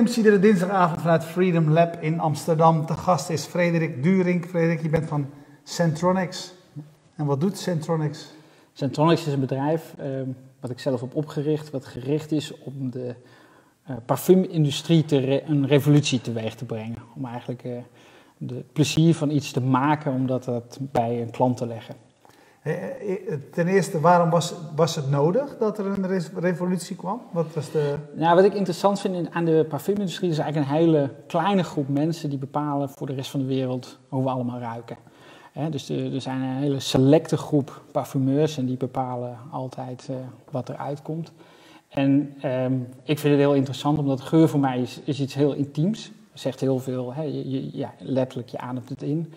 topnames iedere dinsdagavond vanuit Freedom Lab in Amsterdam. De gast is Frederik Durink. Frederik, je bent van Centronics. En wat doet Centronics? Centronics is een bedrijf uh, wat ik zelf heb opgericht, wat gericht is om de uh, parfumindustrie te een revolutie teweeg te brengen. Om eigenlijk uh, de plezier van iets te maken, om dat bij een klant te leggen. Ten eerste, waarom was, was het nodig dat er een revolutie kwam? Wat was de... Nou, wat ik interessant vind aan de parfumindustrie is eigenlijk een hele kleine groep mensen die bepalen voor de rest van de wereld hoe we allemaal ruiken. dus er zijn een hele selecte groep parfumeurs en die bepalen altijd wat er uitkomt. En um, ik vind het heel interessant, omdat geur voor mij is, iets heel intiems. Zegt heel veel, je, ja, letterlijk, je ademt het in.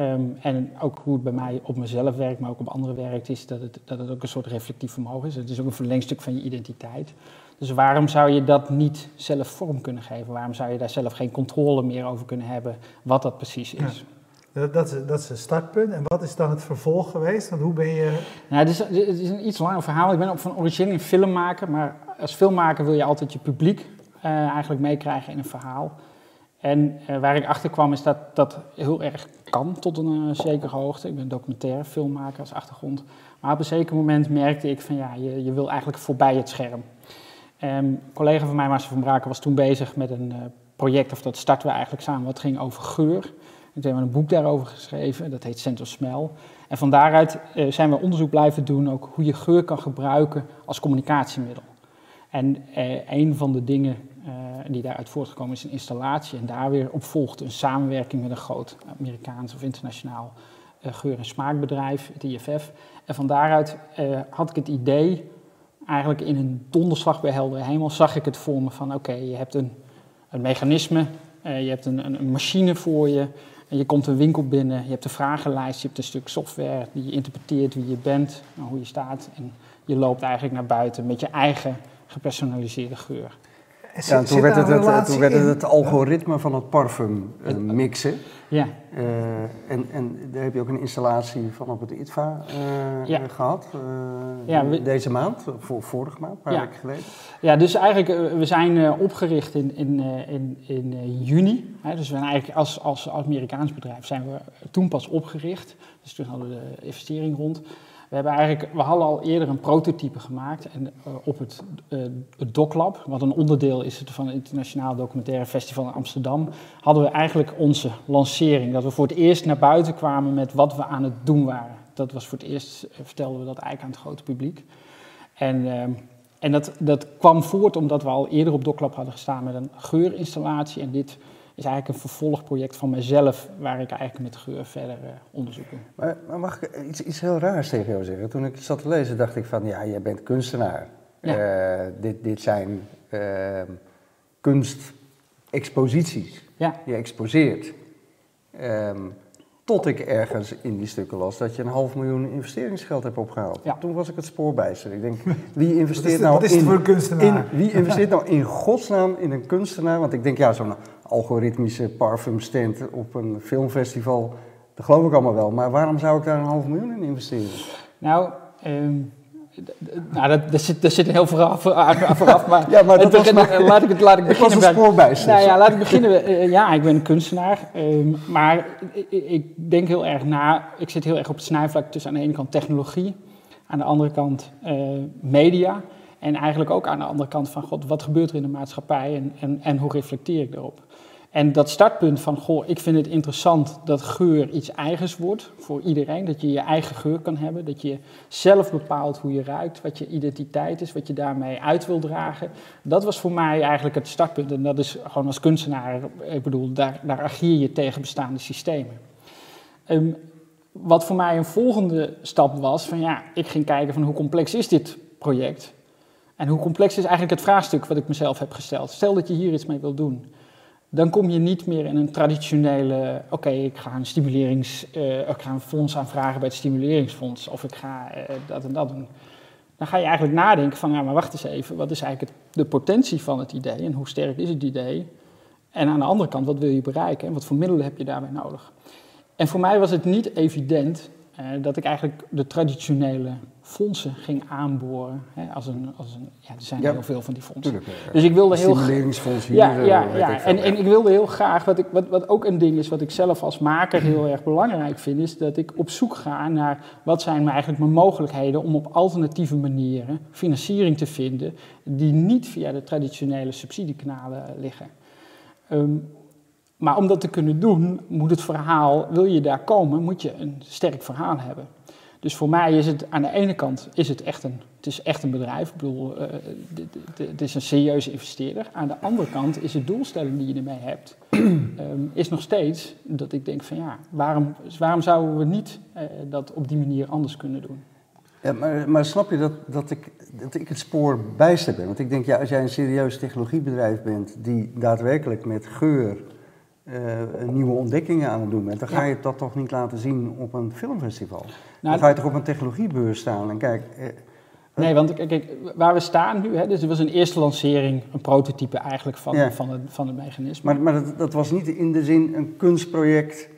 Um, en ook hoe het bij mij op mezelf werkt, maar ook op anderen werkt, is dat het, dat het ook een soort reflectief vermogen is. Het is ook een verlengstuk van je identiteit. Dus waarom zou je dat niet zelf vorm kunnen geven? Waarom zou je daar zelf geen controle meer over kunnen hebben wat dat precies is? Ja. Dat, dat, is, dat is een startpunt. En wat is dan het vervolg geweest? Want hoe ben je... Nou, het, is, het is een iets langer verhaal. Ik ben ook van origine een filmmaker, maar als filmmaker wil je altijd je publiek uh, eigenlijk meekrijgen in een verhaal. En uh, waar ik achter kwam is dat dat heel erg kan tot een uh, zekere hoogte. Ik ben documentaire filmmaker als achtergrond. Maar op een zeker moment merkte ik van ja, je, je wil eigenlijk voorbij het scherm. Um, een collega van mij, Marcel van Braken, was toen bezig met een uh, project, of dat starten we eigenlijk samen, wat ging over geur. En toen hebben we een boek daarover geschreven, dat heet Scent of Smell. En van daaruit zijn we onderzoek blijven doen, ook hoe je geur kan gebruiken als communicatiemiddel. En een van de dingen die daaruit voortgekomen is een installatie. En daar weer op volgt een samenwerking met een groot Amerikaans of internationaal uh, geur- en smaakbedrijf, het IFF. En van daaruit uh, had ik het idee, eigenlijk in een donderslag bij heldere hemel, zag ik het voor me van oké, je hebt een, een mechanisme, je hebt een, een, een machine voor je. En je komt een winkel binnen, je hebt een vragenlijst, je hebt een stuk software die je interpreteert wie je bent, hoe je staat. En je loopt eigenlijk naar buiten met je eigen gepersonaliseerde geur. Ja, toen, werd het, het, toen werd het het algoritme van het parfum uh, mixen. Ja. Uh, en, en daar heb je ook een installatie van op het ITVA uh, ja. gehad. Ja, we, deze maand, voor, vorige maand, een paar ja. weken geleden. Ja, dus eigenlijk, we zijn opgericht in, in, in, in juni. Hè, dus we zijn eigenlijk als, als Amerikaans bedrijf zijn we toen pas opgericht. Dus toen hadden we de investering rond. We, hebben eigenlijk, we hadden al eerder een prototype gemaakt en, uh, op het, uh, het DocLab, wat een onderdeel is van het Internationaal Documentaire Festival in Amsterdam, hadden we eigenlijk onze lancering. Dat we voor het eerst naar buiten kwamen met wat we aan het doen waren. Dat was voor het eerst, uh, vertelden we dat eigenlijk aan het grote publiek. En, en dat, dat kwam voort omdat we al eerder op DocLab hadden gestaan met een geurinstallatie en dit is eigenlijk een vervolgproject van mezelf, waar ik eigenlijk met geur verder uh, onderzoek doe. Maar, maar, mag ik iets, iets heel raars tegen jou zeggen? Toen ik zat te lezen, dacht ik van, ja, jij bent kunstenaar. Ja. Uh, dit, dit zijn uh, kunstexposities. Ja. Je exposeert. Um, tot ik ergens in die stukken las dat je een half miljoen investeringsgeld hebt opgehaald. Ja. Toen was ik het spoorbijster. Ik denk, wie investeert nou in, voor een kunstenaar? in, wie investeert nou in godsnaam in een kunstenaar? Want ik denk, ja, zo'n algoritmische parfumstand op een filmfestival, dat geloof ik allemaal wel. Maar waarom zou ik daar een half miljoen in investeren? Nou, um, nou dat, dat, zit, dat zit heel vooraf, vooraf maar, ja, maar dat maar, laat ik het laat ik beginnen. was een spoorbijster. Nou ja, laat ik beginnen. Uh, ja, ik ben een kunstenaar, um, maar ik, ik denk heel erg na. Ik zit heel erg op het snijvlak tussen aan de ene kant technologie, aan de andere kant uh, media. En eigenlijk ook aan de andere kant van, god, wat gebeurt er in de maatschappij en, en, en hoe reflecteer ik daarop? En dat startpunt van, goh, ik vind het interessant dat geur iets eigens wordt voor iedereen. Dat je je eigen geur kan hebben, dat je zelf bepaalt hoe je ruikt, wat je identiteit is, wat je daarmee uit wil dragen. Dat was voor mij eigenlijk het startpunt. En dat is gewoon als kunstenaar, ik bedoel, daar, daar ageer je tegen bestaande systemen. Um, wat voor mij een volgende stap was, van ja, ik ging kijken van hoe complex is dit project? En hoe complex is eigenlijk het vraagstuk wat ik mezelf heb gesteld? Stel dat je hier iets mee wil doen dan kom je niet meer in een traditionele, oké, ik ga een stimulerings, uh, ik ga een fonds aanvragen bij het stimuleringsfonds of ik ga uh, dat en dat doen. Dan ga je eigenlijk nadenken van, ja, maar wacht eens even, wat is eigenlijk de potentie van het idee en hoe sterk is het idee? En aan de andere kant, wat wil je bereiken en wat voor middelen heb je daarbij nodig? En voor mij was het niet evident eh, dat ik eigenlijk de traditionele fondsen ging aanboren. Hè, als een, als een, ja, er zijn Ja. heel veel van die fondsen. Tuurlijk. eh, Dus ik wilde heel graag. Stimuleringsfonds hier. Ja, eh, ja, ja. ik. En, en ik wilde heel graag, wat, ik, wat, wat ook een ding is wat ik zelf als maker heel erg belangrijk vind, is dat ik op zoek ga naar wat zijn eigenlijk mijn mogelijkheden om op alternatieve manieren financiering te vinden die niet via de traditionele subsidiekanalen liggen. Ehm, maar om dat te kunnen doen, moet het verhaal, wil je daar komen, moet je een sterk verhaal hebben. Dus voor mij is het aan de ene kant is het echt een, het is echt een bedrijf. Ik bedoel, eh, het is een serieuze investeerder. Aan de andere kant is de doelstelling die je ermee hebt, ehm, is nog steeds dat ik denk van ja, waarom, waarom zouden we niet eh, dat op die manier anders kunnen doen? Ja, maar, maar snap je dat, dat, ik, dat ik het spoor bijster ben? Want ik denk, ja, als jij een serieus technologiebedrijf bent die daadwerkelijk met geur eh, nieuwe ontdekkingen aan het doen bent, dan ga je dat toch niet laten zien op een filmfestival? Nou, dan ga je toch op een technologiebeurs staan en kijk, eh, Nee, want kijk, kijk, waar we staan nu, hè, dus er was een eerste lancering, een prototype eigenlijk van, Ja. van, het, van het mechanisme. maar, maar dat, dat was niet in de zin een kunstproject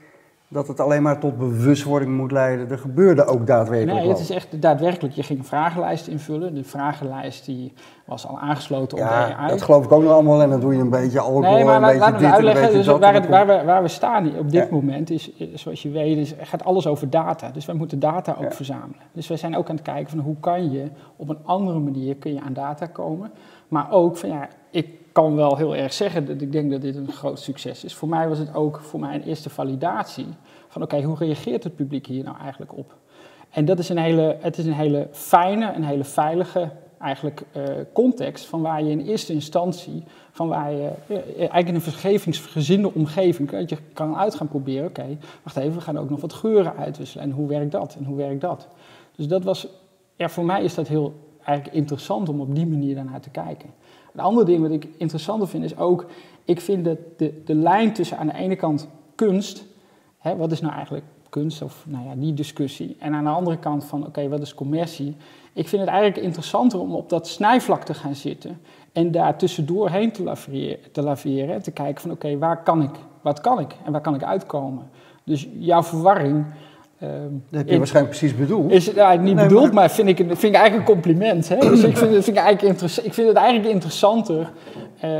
dat het alleen maar tot bewustwording moet leiden. Er gebeurde ook daadwerkelijk Nee, het is echt daadwerkelijk. Je ging een vragenlijst invullen. De vragenlijst die was al aangesloten op de Ja, AI. dat geloof ik ook nog allemaal en dan doe je een beetje alcohol, Nee, maar een laat- beetje dit een uitleggen. beetje Dus waar, het, waar, we, waar we staan op dit Ja. moment is, is, zoals je weet, is, gaat alles over data. Dus wij moeten data ook Ja. verzamelen. Dus wij zijn ook aan het kijken van hoe kan je op een andere manier kun je aan data komen. Maar ook van ja, ik kan wel heel erg zeggen dat ik denk dat dit een groot succes is. Voor mij was het ook voor mij een eerste validatie van oké, hoe reageert het publiek hier nou eigenlijk op? En dat is een hele, het is een hele fijne, een hele veilige eigenlijk eh, context van waar je in eerste instantie, van waar je eh, eigenlijk in een vergevingsgezinde omgeving, dat je kan uit gaan proberen, oké, wacht even, we gaan ook nog wat geuren uitwisselen en hoe werkt dat en hoe werkt dat? Dus dat was, ja, voor mij is dat heel eigenlijk interessant om op die manier daarnaar te kijken. Een ander ding wat ik interessanter vind is ook, ik vind dat de, de lijn tussen aan de ene kant kunst, hè, wat is nou eigenlijk kunst of nou ja, die discussie, en aan de andere kant van oké, wat is commercie? Ik vind het eigenlijk interessanter om op dat snijvlak te gaan zitten en daar tussendoor heen te laveren, te te kijken van oké, waar kan ik, wat kan ik en waar kan ik uitkomen? Dus jouw verwarring ehm, Dat heb je in- waarschijnlijk precies bedoeld. is het nou, niet Nee, bedoeld, maar- maar, vind, ik, vind ik eigenlijk een compliment. Hè? Dus ik vind, het- vind ik, eigenlijk ik vind het eigenlijk interessanter. eh,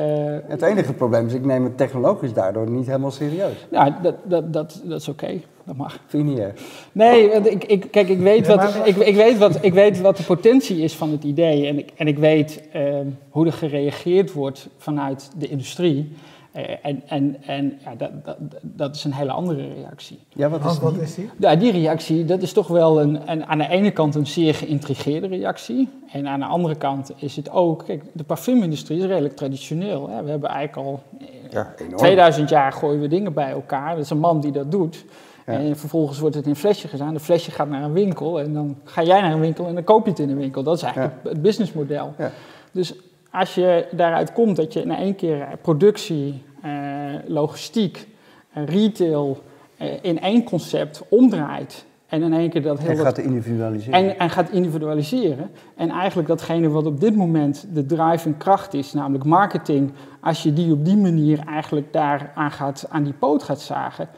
Het enige probleem is, ik neem het technologisch daardoor niet helemaal serieus. nou, dat, dat, dat, dat is oké. Dat mag. Vind je niet erg? Nee, want ik, ik, kijk, ik weet, wat, ik, weet wat, ik weet wat de potentie is van het idee. En ik, en ik weet ehm, hoe er gereageerd wordt vanuit de industrie. Eh, en en, en ja, dat, dat, dat is een hele andere reactie. Ja, wat is wat die? is die? Ja, die reactie, dat is toch wel een, een, aan de ene kant een zeer geïntrigeerde reactie. En aan de andere kant is het ook, kijk, de parfumindustrie is redelijk traditioneel. Hè. We hebben eigenlijk al eh, Ja, enorm. 2000 jaar gooien we dingen bij elkaar. Dat is een man die dat doet. Ja. En vervolgens wordt het in een flesje gedaan. De flesje gaat naar een winkel en dan ga jij naar een winkel en dan koop je het in een winkel. Dat is eigenlijk het- het businessmodel. Ja. Dus als je daaruit komt dat je in één keer eh, productie, eh, logistiek, eh, retail in één concept omdraait en in één keer dat heel En gaat individualiseren. en, en gaat individualiseren. En eigenlijk datgene wat op dit moment de driving kracht is, namelijk marketing, als je die op die manier eigenlijk daar aan, gaat, aan die poot gaat zagen,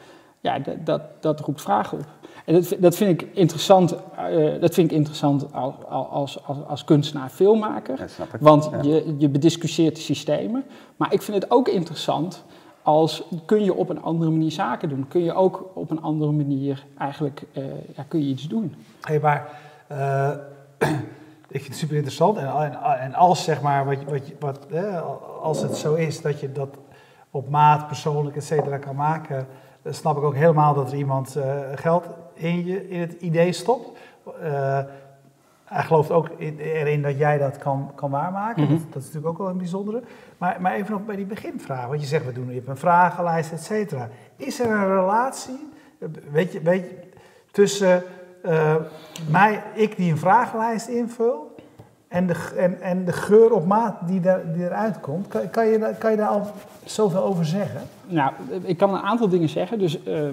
ja, dat, dat, dat roept vragen op. En dat, vind- dat vind ik interessant, eh, dat vind ik interessant als, als, als, als kunstenaar, filmmaker. Ja, snap ik. Want Ja. je, je bediscussieert de systemen. Maar ik vind het ook interessant als kun je op een andere manier zaken doen. Kun je ook op een andere manier eigenlijk eh, ja, kun je iets doen. Hey, maar eh, ik vind het super interessant. En, en, en als zeg maar, wat, wat, wat, hè, als het zo is dat je dat op maat, persoonlijk, et cetera, kan maken, snap ik ook helemaal dat er iemand eh, geld in, je, in het idee stopt. Eh, hij gelooft ook in, erin dat jij dat kan, kan waarmaken. Mhm. dat, dat is natuurlijk ook wel een bijzondere. Maar, maar even nog bij die beginvraag. Want je zegt, we doen je hebt een vragenlijst, et cetera. Is er een relatie, eh, weet je, weet je, tussen mij, ik die een vragenlijst invul en de, en, en de geur op maat die, daar, die eruit komt? Kan, kan, je, daar- kan je daar al zoveel over zeggen? Nou, ik kan een aantal dingen zeggen. Dus eh, eh,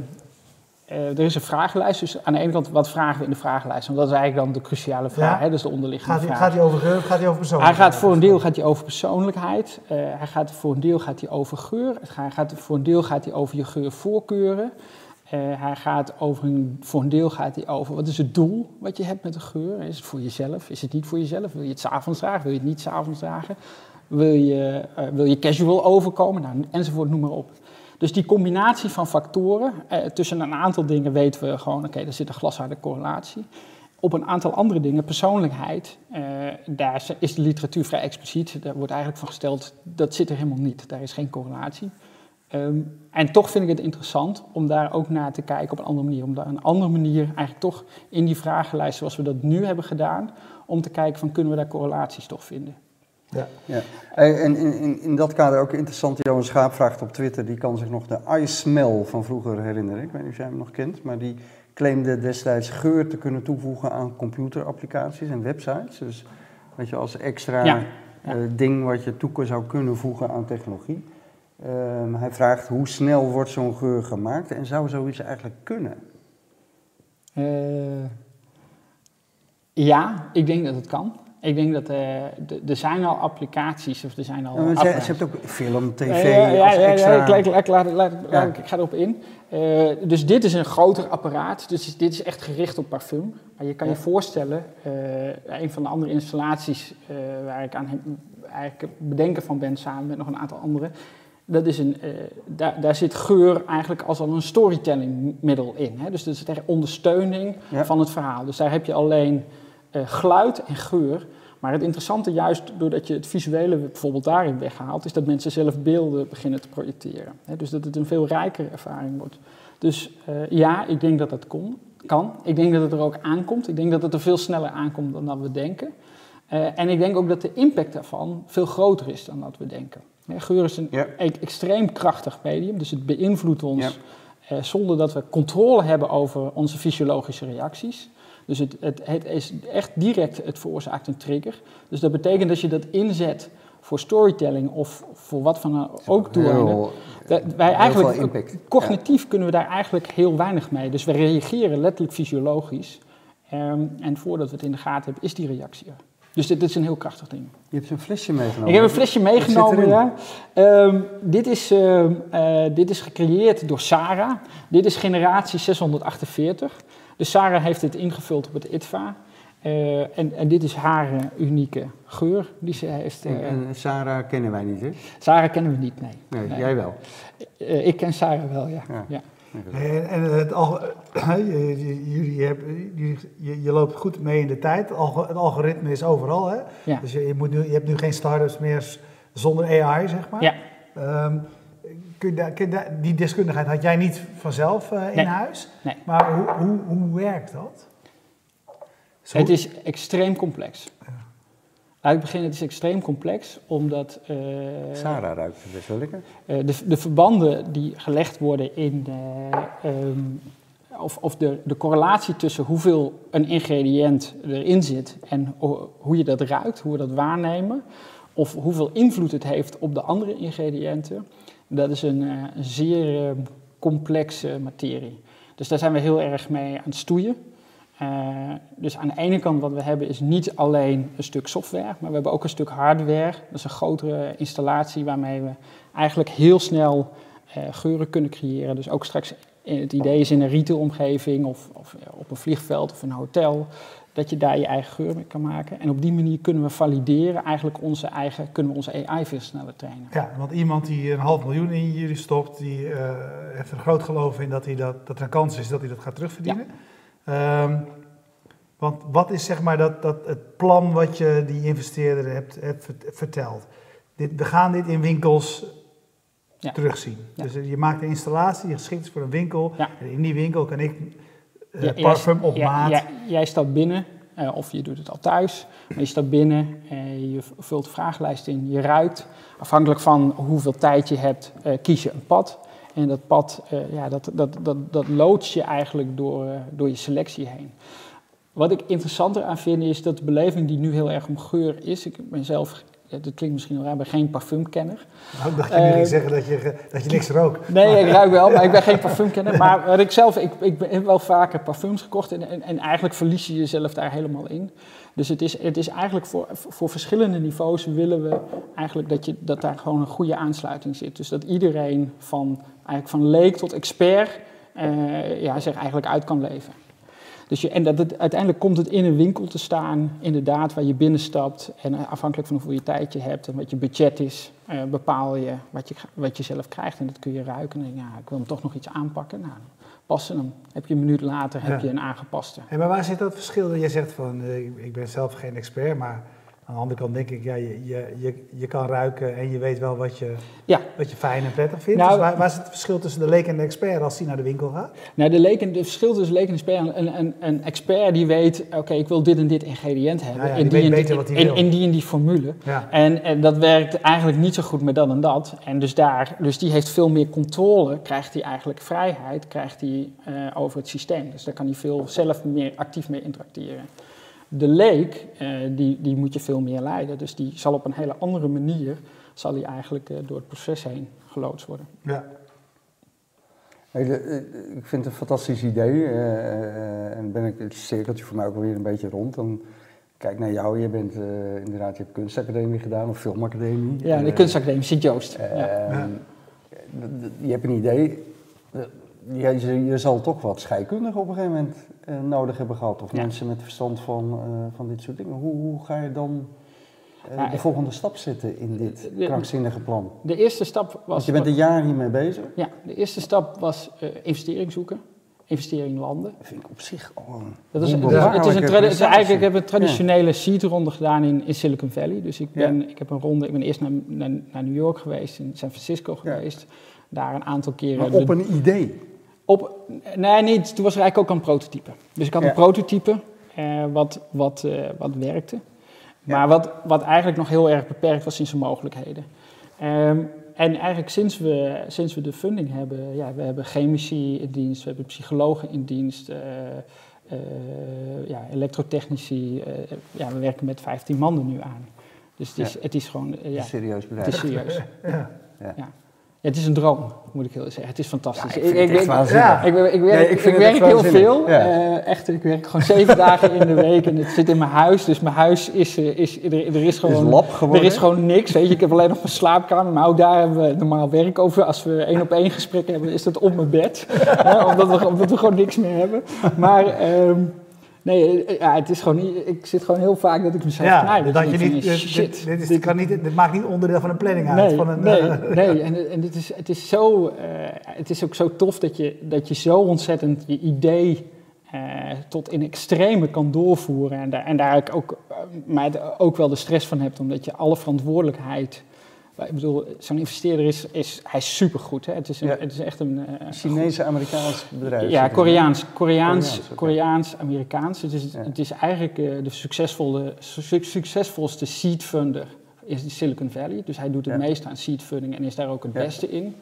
er is een vragenlijst. Dus aan de ene kant, wat vragen we in de vragenlijst? Want dat is eigenlijk dan de cruciale vraag. Ja. Hè? Dat is de onderliggende Gaat hij, vraag. gaat hij over geur of gaat hij over persoon? Hij gaat voor een deel gaat hij over persoonlijkheid. Eh, hij gaat voor een deel gaat hij over geur. Gaat, gaat, voor een deel gaat hij over je geurvoorkeuren. Eh, hij gaat over een, voor een deel gaat hij over wat is het doel wat je hebt met de geur. Is het voor jezelf? Is het niet voor jezelf? Wil je het s'avonds dragen? Wil je het niet s'avonds dragen? Wil je, eh, wil je casual overkomen? Nou, enzovoort, noem maar op. Dus die combinatie van factoren, eh, tussen een aantal dingen weten we gewoon, oké, er zit een glasharde correlatie. Op een aantal andere dingen, persoonlijkheid, daar is de literatuur vrij expliciet. Daar wordt eigenlijk van gesteld, dat zit er helemaal niet. Daar is geen correlatie. Ehm, en toch vind ik het interessant om daar ook naar te kijken op een andere manier. Om daar een andere manier eigenlijk toch in die vragenlijst zoals we dat nu hebben gedaan, om te kijken van kunnen we daar correlaties toch vinden. Ja. ja. En in, in, in dat kader ook interessant, Johan Schaap vraagt op Twitter, die kan zich nog de iSmell van vroeger herinneren. Ik weet niet of jij hem nog kent, maar die claimde destijds geur te kunnen toevoegen aan computerapplicaties en websites. Dus weet je, als extra eh, ding wat je toe zou kunnen voegen aan technologie. Ehm, hij vraagt hoe snel wordt zo'n geur gemaakt en zou zoiets eigenlijk kunnen? Uh, ja, ik denk dat het kan. Ik denk dat uh, er zijn al applicaties of er zijn al. Ja, je, hebt ook film, tv. Uh, ja, ja, extra... ja, ik, ik, laat, laat, laat, ik ga erop in. Uh, dus dit is een groter apparaat. Dus dit is echt gericht op parfum. Maar je kan je voorstellen, een van de andere installaties waar ik aan eigenlijk bedenken van ben samen met nog een aantal anderen dat is een, uh, daar, daar zit geur eigenlijk als al een storytellingmiddel in. Hè? Dus dat is ter ondersteuning van het verhaal. Dus daar heb je alleen uh, geluid en geur. Maar het interessante, juist doordat je het visuele bijvoorbeeld daarin weghaalt, is dat mensen zelf beelden beginnen te projecteren. Hè? Dus dat het een veel rijkere ervaring wordt. Dus uh, ja, ik denk dat dat kon, kan. Ik denk dat het er ook aankomt. Ik denk dat het er veel sneller aankomt dan dat we denken. en ik denk ook dat de impact daarvan veel groter is dan dat we denken. Geur is een e- extreem krachtig medium, dus het beïnvloedt ons eh, zonder dat we controle hebben over onze fysiologische reacties. Dus het, het, het, is echt direct, het veroorzaakt een trigger. Dus dat betekent dat je dat inzet voor storytelling of voor wat van ook doeleinden. Wij eigenlijk, cognitief kunnen we daar eigenlijk heel weinig mee. Dus we reageren letterlijk fysiologisch. Um, en voordat we het in de gaten hebben, is die reactie er. Dus dit, is een heel krachtig ding. Je hebt een flesje meegenomen. Ik heb een flesje meegenomen, ja. Um, dit, is, uh, uh, dit is gecreëerd door Sarah. Dit is generatie 648. Dus Sarah heeft dit ingevuld op het ITVA. Uh, en, en, dit is haar unieke geur die ze heeft. En, en, Sarah kennen wij niet, hè? Sarah kennen we niet, nee. Nee, nee. jij wel? ik ken Sarah wel, ja. ja. ja. En, en het, jullie hebben, jullie, je, je, loopt goed mee in de tijd. Het algoritme is overal. Hè? Ja. Dus je, je, moet nu, je hebt nu geen start-ups meer zonder AI, zeg maar. Ja. Um, kun je, kun je, die deskundigheid had jij niet vanzelf uh, in nee. huis. Nee. Maar hoe, hoe, hoe werkt dat? Zo... Het is extreem complex. Laat ik beginnen, het is extreem complex, omdat... Uh, Sarah ruikt het best wel lekker. Uh, de, de, verbanden die gelegd worden in... Uh, um, of, of de, de correlatie tussen hoeveel een ingrediënt erin zit en hoe je dat ruikt, hoe we dat waarnemen, of hoeveel invloed het heeft op de andere ingrediënten, dat is een, een zeer complexe materie. Dus daar zijn we heel erg mee aan het stoeien. Uh, dus aan de ene kant wat we hebben is niet alleen een stuk software, maar we hebben ook een stuk hardware. Dat is een grotere installatie waarmee we eigenlijk heel snel uh, geuren kunnen creëren. Dus ook straks, het idee is in een retailomgeving of, of op een vliegveld of een hotel, dat je daar je eigen geur mee kan maken. En op die manier kunnen we valideren, eigenlijk onze eigen, kunnen we onze AI veel sneller trainen. Ja, want iemand die een half miljoen in jullie stopt, die uh, heeft er groot geloof in dat, hij dat, dat er een kans is dat hij dat gaat terugverdienen. Ja. Um, want wat is zeg maar dat, dat het plan wat je die investeerder hebt, hebt verteld? Dit, we gaan dit in winkels ja. terugzien. Ja. Dus je maakt een installatie die geschikt is voor een winkel. Ja. En in die winkel kan ik uh, parfum op maat. jij stapt binnen, uh, of je doet het al thuis. Maar je stapt binnen, uh, je vult de vragenlijst in, je ruikt. Afhankelijk van hoeveel tijd je hebt, kies je een pad. En dat pad, ja, dat, dat, dat, dat loods je eigenlijk door, door je selectie heen. Wat ik interessanter aan vind is dat de beleving die nu heel erg om geur is. Ik ben zelf, dat klinkt misschien wel raar, ben geen parfumkenner. Nou, ik dacht je ging zeggen dat je, dat je niks rookt. Nee, ik ruik wel, maar ik ben geen parfumkenner. Maar ik zelf, ik, ik heb wel vaker parfums gekocht en, en, en, eigenlijk verlies je jezelf daar helemaal in. Dus het is, het is eigenlijk voor, voor verschillende niveaus willen we eigenlijk dat, je, dat daar gewoon een goede aansluiting zit. Dus dat iedereen van, eigenlijk van leek tot expert eh, ja, zich eigenlijk uit kan leven. Dus je, en dat het, uiteindelijk komt het in een winkel te staan, inderdaad, waar je binnenstapt. En eh, afhankelijk van hoeveel je tijd je hebt en wat je budget is, eh, bepaal je wat, je wat je zelf krijgt. En dat kun je ruiken. En denk je, ja, ik wil hem toch nog iets aanpakken. Nou, passen hem. Heb je een minuut later heb Ja. je een aangepaste. Hey, maar waar zit dat verschil? Je zegt van, eh, ik ben zelf geen expert, maar aan de andere kant denk ik, ja, je, je, je, je kan ruiken en je weet wel wat je, Ja. wat je fijn en prettig vindt. Nou- dus waar, waar is het verschil tussen de leek en de expert als die naar de winkel gaat? Nou, de, leek, het verschil tussen leek en expert, een, een, een expert die weet, oké, ik wil dit en dit ingrediënt hebben. Ja, ja, in, die weet en wil. in die en die formule. En, en dat werkt eigenlijk niet zo goed met dat en dat. En dus daar, dus die heeft veel meer controle, krijgt hij eigenlijk vrijheid, krijgt hij eh, over het systeem. Dus daar kan hij veel zelf meer actief mee interacteren. De leek, eh, die, die moet je veel meer leiden. Dus die zal op een hele andere manier, zal hij eigenlijk eh, door het proces heen geloodst worden. Ja. Eh, ik vind het een fantastisch idee. en ben ik het cirkeltje voor mij ook alweer een beetje rond. Dan kijk naar jou. Je bent eh, inderdaad, je hebt kunstacademie gedaan of filmacademie. Ja, de kunstacademie Sint-Joost. eh, ja. ehm, Je hebt een idee. Eh, Je, je, zal toch wat scheikundigen op een gegeven moment eh, nodig hebben gehad. Of Ja. mensen met verstand van, eh, van dit soort dingen. Hoe, hoe ga je dan eh, Ja, de volgende stap zetten in dit De- krankzinnige plan? De eerste stap was. Want je bent een jaar hiermee bezig. Ja, de eerste stap was investering zoeken, investering landen. Dat vind ik op zich al een Dat is, het, is, wonderbaarlijke het is een het is eigenlijk, ik heb een traditionele seed-ronde gedaan in, in Silicon Valley. Dus ik, Ja. ben, ik heb een ronde, ik ben eerst naar, naar, naar New York geweest, in San Francisco Ja. geweest. Daar een aantal keren. Maar op een idee. Op, nee, niet. Toen was er eigenlijk ook een prototype. Dus ik had Ja. een prototype eh, wat, wat, eh, wat werkte. Maar wat, wat eigenlijk nog heel erg beperkt was in zijn mogelijkheden. Ehm, en eigenlijk sinds we, sinds we de funding hebben, ja, we hebben chemici in dienst, we hebben psychologen in dienst, eh, ja, elektrotechnici. ja, we werken met 15 man er nu aan. Dus het is, Ja. het is gewoon, eh, Een ja, serieus het bedrijf. is serieus. Ja. Ja. Ja. Het is een droom, moet ik heel zeggen. Het is fantastisch. Ja, ik vind het echt ik. Ja. ik, ik, werk, Nee, ik werk echt heel veel. Ja. Eh, echt, ik werk gewoon zeven dagen in de week en het zit in mijn huis. Dus mijn huis is, eh, is er, er is Het is gewoon... lab geworden. Er is gewoon niks, weet je. Ik heb alleen nog mijn slaapkamer, maar ook daar hebben we normaal werk over. Als we één op één gesprekken hebben, is dat op mijn bed. Ja, omdat, we, omdat we gewoon niks meer hebben. Maar ehm, nee, eh, ja, het is gewoon niet... Ik zit gewoon heel vaak dat ik mezelf Ja, knijp. dat je niet, van, dit, shit, dit, dit, is, dit- kan niet, dit maakt niet onderdeel van een planning uit. Nee, van een, nee, eh, nee. En, en dit is, het, is zo, eh, het is ook zo tof dat je, dat je zo ontzettend je idee eh, tot in extreme kan doorvoeren. En daar, en daar ook, eh, maar ook wel de stress van hebt, omdat je alle verantwoordelijkheid... Ik bedoel, zo'n investeerder is, is, hij is supergoed. Hè? Het, is een, Ja. het is echt een... eh, Chinese, Amerikaans bedrijf. ja, Koreaans. Koreaans, Koreaans, Amerikaans. Het is, Ja. het is eigenlijk eh, de succesvolle, su- succesvolste seed funder in Silicon Valley. Dus hij doet het Ja. meest aan seed funding en is daar ook het beste in.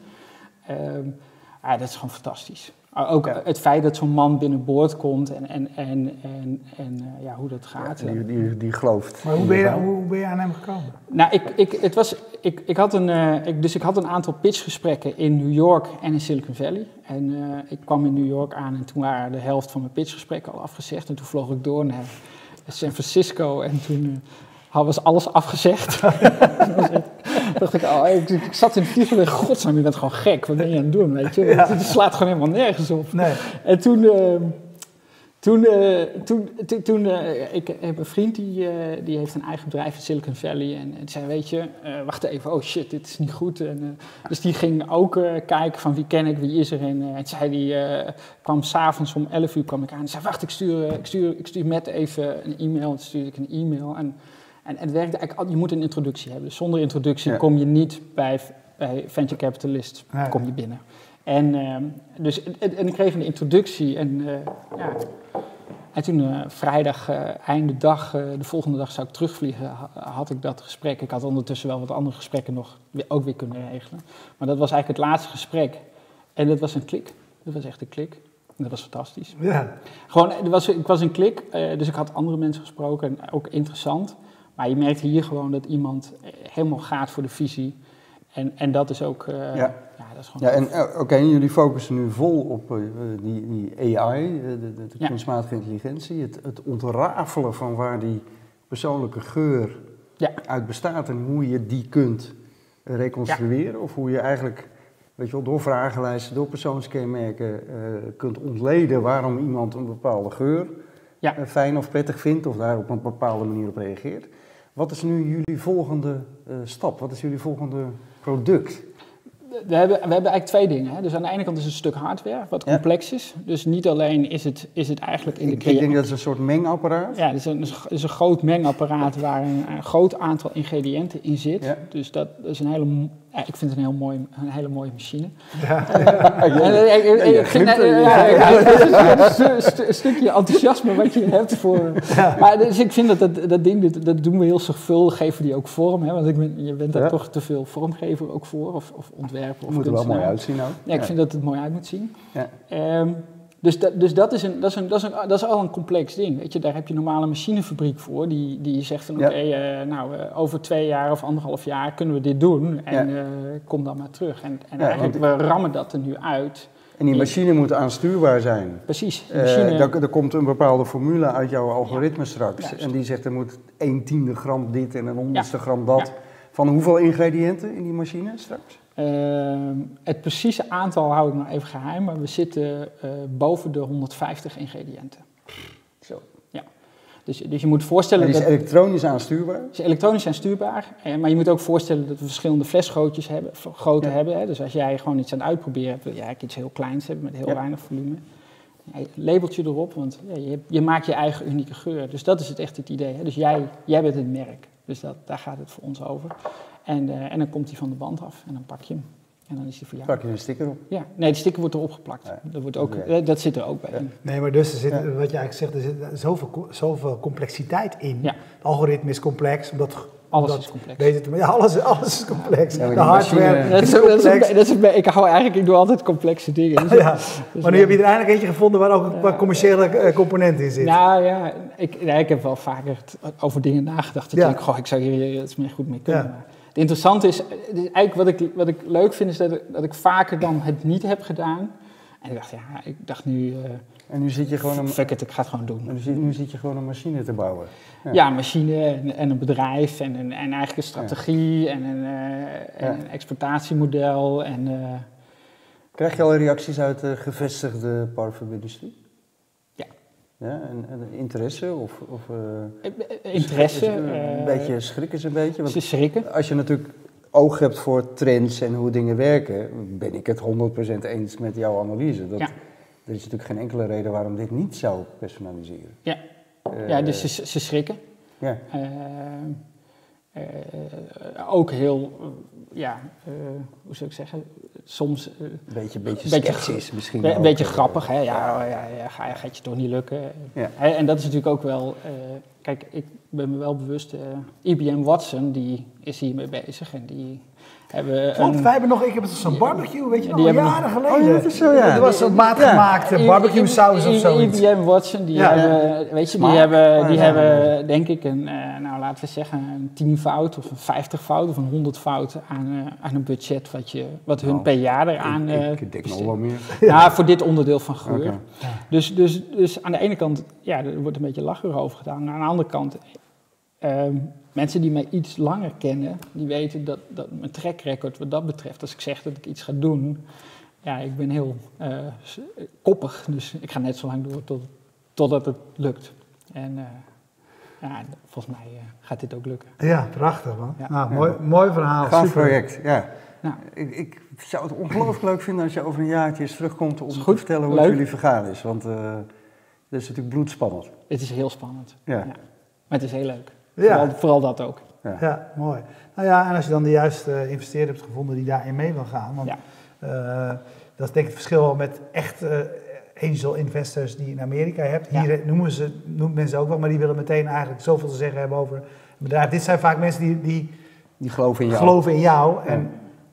Ah, dat is gewoon fantastisch. Ook Ja. het feit dat zo'n man binnenboord komt en, en, en, en, en eh, ja, hoe dat gaat. Ja, die, die, die gelooft. maar hoe ben, je, hoe, hoe ben je aan hem gekomen? Nou, ik, ik, het was, ik, ik, had een, eh, ik, dus ik had een aantal pitchgesprekken in New York en in Silicon Valley. En eh, ik kwam in New York aan en toen waren de helft van mijn pitchgesprekken al afgezegd. En toen vloog ik door naar San Francisco en toen eh, was alles afgezegd. Dacht ik, oh, ik, ik zat in het vliegtuig en godsnaam, je bent gewoon gek. Wat ben je aan het doen, weet je? Ja. Het, slaat gewoon helemaal nergens op. Nee. En toen, eh, toen, eh, toen, toen, toen eh, ik heb een vriend die, eh, die heeft een eigen bedrijf in Silicon Valley. En, en zei, weet je, wacht even, oh shit, dit is niet goed. En, dus die ging ook kijken van wie ken ik, wie is er. En, en zei die, kwam s'avonds om 11 uur kwam ik aan en zei, wacht, ik stuur, ik stuur, ik stuur met even een e-mail. Toen stuurde ik een e-mail. En, en het werkte eigenlijk, je moet een introductie hebben. Dus zonder introductie Ja. kom je niet bij, bij venture capitalist, kom je binnen. En, ehm, dus, en, en ik kreeg een introductie en, eh, ja. en toen eh, vrijdag, eh, einde dag, de volgende dag zou ik terugvliegen, ha- had ik dat gesprek. Ik had ondertussen wel wat andere gesprekken nog weer- ook weer kunnen regelen. Maar dat was eigenlijk het laatste gesprek. En dat was een klik. Dat was echt een klik. En dat was fantastisch. Ja. Gewoon, was, ik was een klik, dus ik had andere mensen gesproken en ook interessant. Maar je merkt hier gewoon dat iemand eh, helemaal gaat voor de visie. En, en dat is ook, eh, ja. Ja. dat is gewoon Ja, en eh, oké, jullie focussen nu vol op die, die AI, de, de, Ja. kunstmatige intelligentie. Het, het ontrafelen van waar die persoonlijke geur Ja. uit bestaat en hoe je die kunt reconstrueren. Of hoe je eigenlijk weet je wel, door vragenlijsten, door persoonskenmerken kunt ontleden waarom iemand een bepaalde geur Ja. fijn of prettig vindt of daar op een bepaalde manier op reageert. Wat is nu jullie volgende eh, stap? Wat is jullie volgende product? We hebben, we hebben eigenlijk twee dingen. Hè. Dus aan de ene kant is het een stuk hardware, wat Ja. complex is. Dus niet alleen is het, is het eigenlijk in de Ik, denk dat het een soort mengapparaat. Ja, het is een, het is een groot mengapparaat waar een, een groot aantal ingrediënten in zit. Ja. Dus dat, is een hele, ja, ik vind het een, heel mooi, een hele mooie machine. Ja. En, eh, een stu- stu- een stukje enthousiasme wat je hebt voor. Maar dus ik vind dat dat, dat ding, dat, dat doen we heel zorgvuldig, geven die ook vorm. Hè, want ik ben, je bent daar Ja. toch te veel vormgever ook voor, of, of ontwerper. Of moet er wel mooi uitzien ook. Ja, ik vind dat het mooi uit moet zien. Ja. Ehm, dus dat, dus dat, is een, dat, is een, dat, is een, dat is al een complex ding. Weet je, daar heb je een normale machinefabriek voor. Die, die zegt van Ja. oké, eh, nou eh, over twee jaar of anderhalf jaar kunnen we dit doen. En Ja. eh, kom dan maar terug. En, en Ja, eigenlijk, we rammen dat er nu uit. En die machine moet aanstuurbaar zijn. Precies. machine, daar, er komt een bepaalde formule uit jouw algoritme straks. Juist. En die zegt er moet 1 tiende gram dit en een honderdste gram dat. Van hoeveel ingrediënten in die machine straks? Ehm, het precieze aantal hou ik nog even geheim, maar we zitten eh, boven de 150 ingrediënten. Zo. Ja. Dus, dus je moet voorstellen En die is dat... elektronisch aanstuurbaar. Ze elektronisch zijn stuurbaar, eh, maar je moet ook voorstellen dat we verschillende flesgroottes hebben, v- grootte Ja. hebben. Hè. Dus als jij gewoon iets aan het uitproberen hebt, wil je eigenlijk iets heel kleins hebben met heel Ja. weinig volume. Labeltje erop, want ja, je, je maakt je eigen unieke geur. Dus dat is het echt het idee. Hè. Dus jij, jij bent het merk. Dus dat, daar gaat het voor ons over. En, eh, en dan komt hij van de band af en dan pak je hem. En dan is hij voor jou. Plak je een sticker op. Ja, nee, de sticker wordt erop geplakt. Ja. Dat, wordt ook, Ja. eh, dat zit er ook bij. Ja. Nee, maar dus er zit, Ja. wat je eigenlijk zegt, er zit zoveel, zoveel complexiteit in. Ja. Het algoritme is complex, omdat... Alles is complex. Beter ja, alles, alles is complex. Ja, de hardware machine- Dat is, is dat is, complex. dat is ik hou eigenlijk, ik doe altijd complexe dingen. Dus- ja. dus Maar nu heb je er eindelijk eentje gevonden waar ook een paar commerciële eh, componenten in zitten. Nou ja, ik, nee, ik heb wel vaker over dingen nagedacht. Dat Ja. ik denk, goh, ik zou hier iets meer goed mee kunnen. Ja. Interessante is, eigenlijk wat ik, wat ik leuk vind, is dat ik, dat ik vaker dan het niet heb gedaan. En ik dacht, ja, ik dacht nu, eh En nu zit je gewoon een, fuck it, ik ga het gewoon doen. nu zit, nu zit je gewoon een machine te bouwen. Ja. Ja, een machine en, en een bedrijf en, een, en eigenlijk een strategie en, een, en Ja. een exploitatiemodel. En, eh, Krijg je al reacties uit de gevestigde parfumindustrie? Ja. En, en interesse of, of eh, interesse. is- is- eh, een beetje schrikken ze een beetje? Want Ze schrikken. als je natuurlijk oog hebt voor trends en hoe dingen werken, ben ik het 100% eens met jouw analyse. Dat, Ja. Er is natuurlijk geen enkele reden waarom dit niet zou personaliseren. Ja. Eh, Ja, dus ze, ze schrikken. ja. Eh, eh, ook heel, eh, ja, hoe zou ik zeggen, soms Een beetje, beetje Beetje sceptisch misschien. een beetje grappig. Hè? Ja, oh, ja, ja, ga, gaat je toch niet lukken? Ja. Hè, En dat is natuurlijk ook wel, kijk, ik ben me wel bewust, IBM Watson, die is hiermee bezig en die hebben Want een- wij hebben nog, ik heb het zo'n barbecue, weet je Die nog, hebben jaren geleden. Oh ja, dat is zo, ja. Er was een maatgemaakte I- barbecue saus of zoiets. IBM Watson, die Ja. hebben, weet je, die Smaak. hebben, die Ja. hebben denk ik een, eh, nou laten we zeggen, een 10 fout of een 50 fout of een 100 fout aan, eh, aan een budget wat, je, wat hun Nou, per jaar eraan ik, eh, ik denk nog wel meer. Ja, voor dit onderdeel van geur. Dus, dus, dus aan de ene kant, ja, er wordt een beetje lachen over gedaan. Aan de andere kant, ehm, mensen die mij iets langer kennen, die weten dat, dat mijn track record wat dat betreft, als ik zeg dat ik iets ga doen, ja, ik ben heel eh, koppig. Dus ik ga net zo lang door tot, totdat het lukt. En eh, ja, volgens mij eh, gaat dit ook lukken. Ja, prachtig man. Ja. Nou, mooi, mooi verhaal. Gaaf super. project, ja. Nou. Ik, ik zou het ongelooflijk leuk vinden als je over een jaartje eens terugkomt om te goed, vertellen hoe leuk. het jullie vergaan is. Want eh dat is natuurlijk bloedspannend. Het is heel spannend. Ja. Maar het is heel leuk. Ja. Vooral, vooral dat ook. Ja. Ja, mooi. Nou ja, en als je dan de juiste investeerder hebt gevonden die daarin mee wil gaan. Want Ja. eh, dat is denk ik het verschil met echt eh, angel investors die je in Amerika hebt. Ja. Hier noemen, ze, noemen mensen ook wel, maar die willen meteen eigenlijk zoveel te zeggen hebben over een bedrijf. Dit zijn vaak mensen die, die Die geloven in jou. geloven in jou. En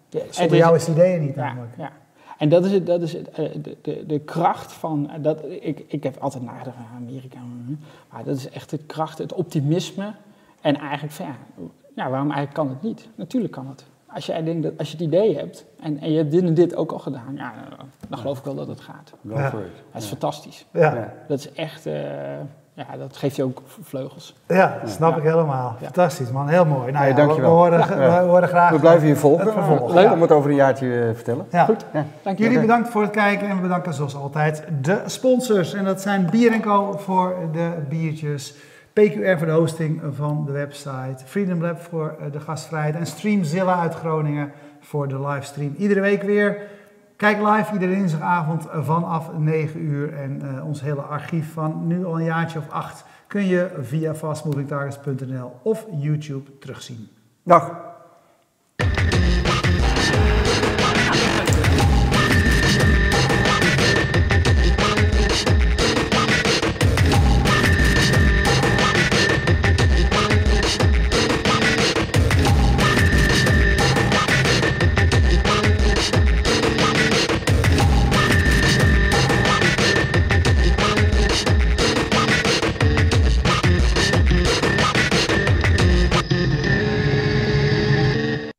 Ja, het zonder jou is het ideeën niet namelijk. ja. En dat is, het, dat is het, eh, de, de, de kracht van. eh, Dat, ik, ik heb altijd nagedacht aan Amerika. Maar dat is echt de kracht, het optimisme. En eigenlijk van ja, ja, waarom eigenlijk kan het niet? Natuurlijk kan het. Als jij denkt dat als je het idee hebt en, en je hebt dit en dit ook al gedaan, ja, dan- geloof ik wel dat het gaat. Go Ja. for it. Dat is Ja. fantastisch. Ja. Ja. Dat is echt. eh, ja, dat geeft je ook vleugels. Ja, snap Ja. ik helemaal. Ja. Fantastisch man, heel mooi. Nou Nee, ja, we, we dankjewel. horen, Ja. we horen graag. We blijven je volgen. Vervolg. Leuk Ja. om het over een jaartje eh, vertellen. Ja. Goed. Ja. Dank je. Jullie bedankt voor het kijken en we bedanken zoals altijd de sponsors. En dat zijn Bier Co voor de biertjes, PQR voor de hosting van de website, Freedom Lab voor eh, de gastvrijheid en Streamzilla uit Groningen voor de livestream. Iedere week weer. Kijk live iedere dinsdagavond vanaf 9 uur. En eh, ons hele archief van nu al een jaartje of acht kun je via fastmovingtargets.nl of YouTube terugzien. Dag.